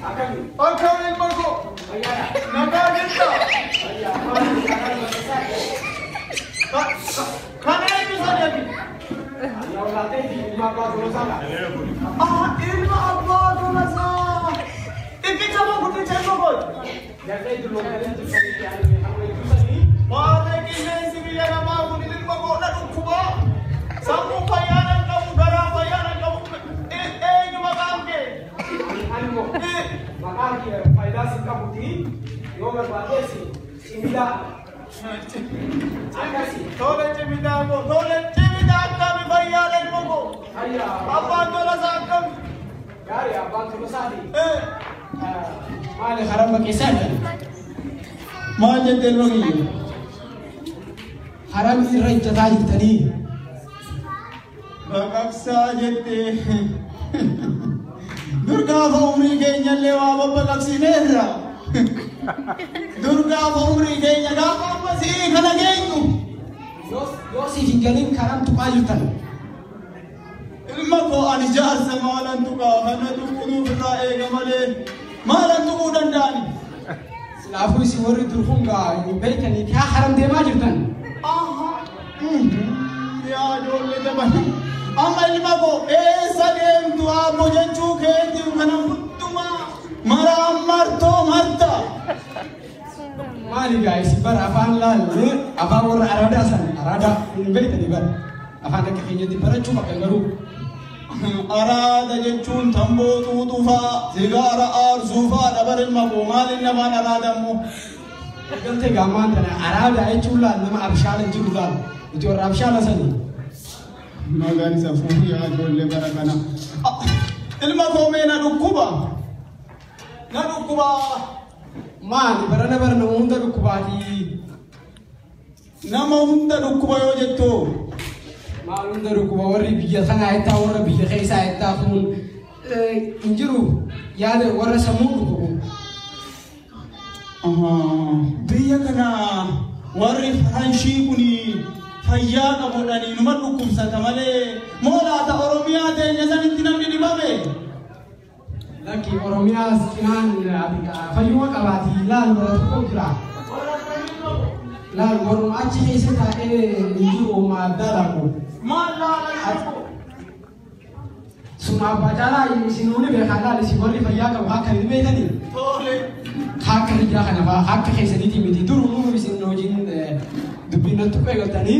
अठारह नंबर को नंबर कितना खाने में किसान यानी Ah, ilmu apa tu masa? Tapi cakap putih cakap pun. Jadi itu lokal itu. Yoo barbaadees simila akkasi Tole cimidaa koo, tole cimidaa akkami fayyaa ilma koo? hayya Abbaan tolasaa akkami? gaarii abbaan tolosaati Eh, maali haramba keessaadha Maal jette ilma kiyya? haram irra ijjataa jirtanii Baqaqsaa jettee. Dur gaafa umrii keenyallee waa babbaqaqsineerra. Dur gaafa umrii keenya gaafa ammasii kana geenyu. yoo siif hin galin karam tuqaa jirtan Ilma koo ani jaarsa maalan tuqaa kana tuqunuuf irraa eega malee maalan tuquu danda'ani? silaafuu isin warri dur hungaa hin beekanii kaa haram deemaa jirtan Aha. Yaa ijoollee daban. Amma ilma koo eessa deemtu abbo jechuu keetiin kana maali gaa'isi bara afaan laalle afaan warra araadaa san araadaa hin beekanii bara afaan akka keenyatti barachuu bakka garuu Araada jechuun tamboo xuuxufaa, sigaara aarsuufaa dabar ilma koo maaliin namaan araada immoo? galtee gaamaan tana araadaa jechuun laal nama abshaala jiru laal nuti warra abshaala sanii Magaan isa fuudhu yaa ijoollee bara kana. Ah, Ilma koo mee na dhukkuba. Na dhukkuba. maali barana bara nama hunda dhukkubaatii Nama hunda dhukkuba yoo jettu. maal hunda dhukkuba warri biyya sanaa jettaa warra biyya keessaa jettaa kun hin jiru yaada warra sammuu dhukkubu Biyya kana warri faranshii kuni fayyaa qabudhanii numa dhukkubsata malee moo laata Oromiyaa teenya sanitti namni dhibame. lakki oromiyaas cinaan fayyuma qabaatii laal bara tokko jira la gorum acci hisita e njuro ma daraku. Ma la la suma badala yisinuni be halal si golli fa yaka wa kan be tani tole hakka hijra kana ba hakka hisani ti miti duru mu misin nojin eh, dubinatu be gatani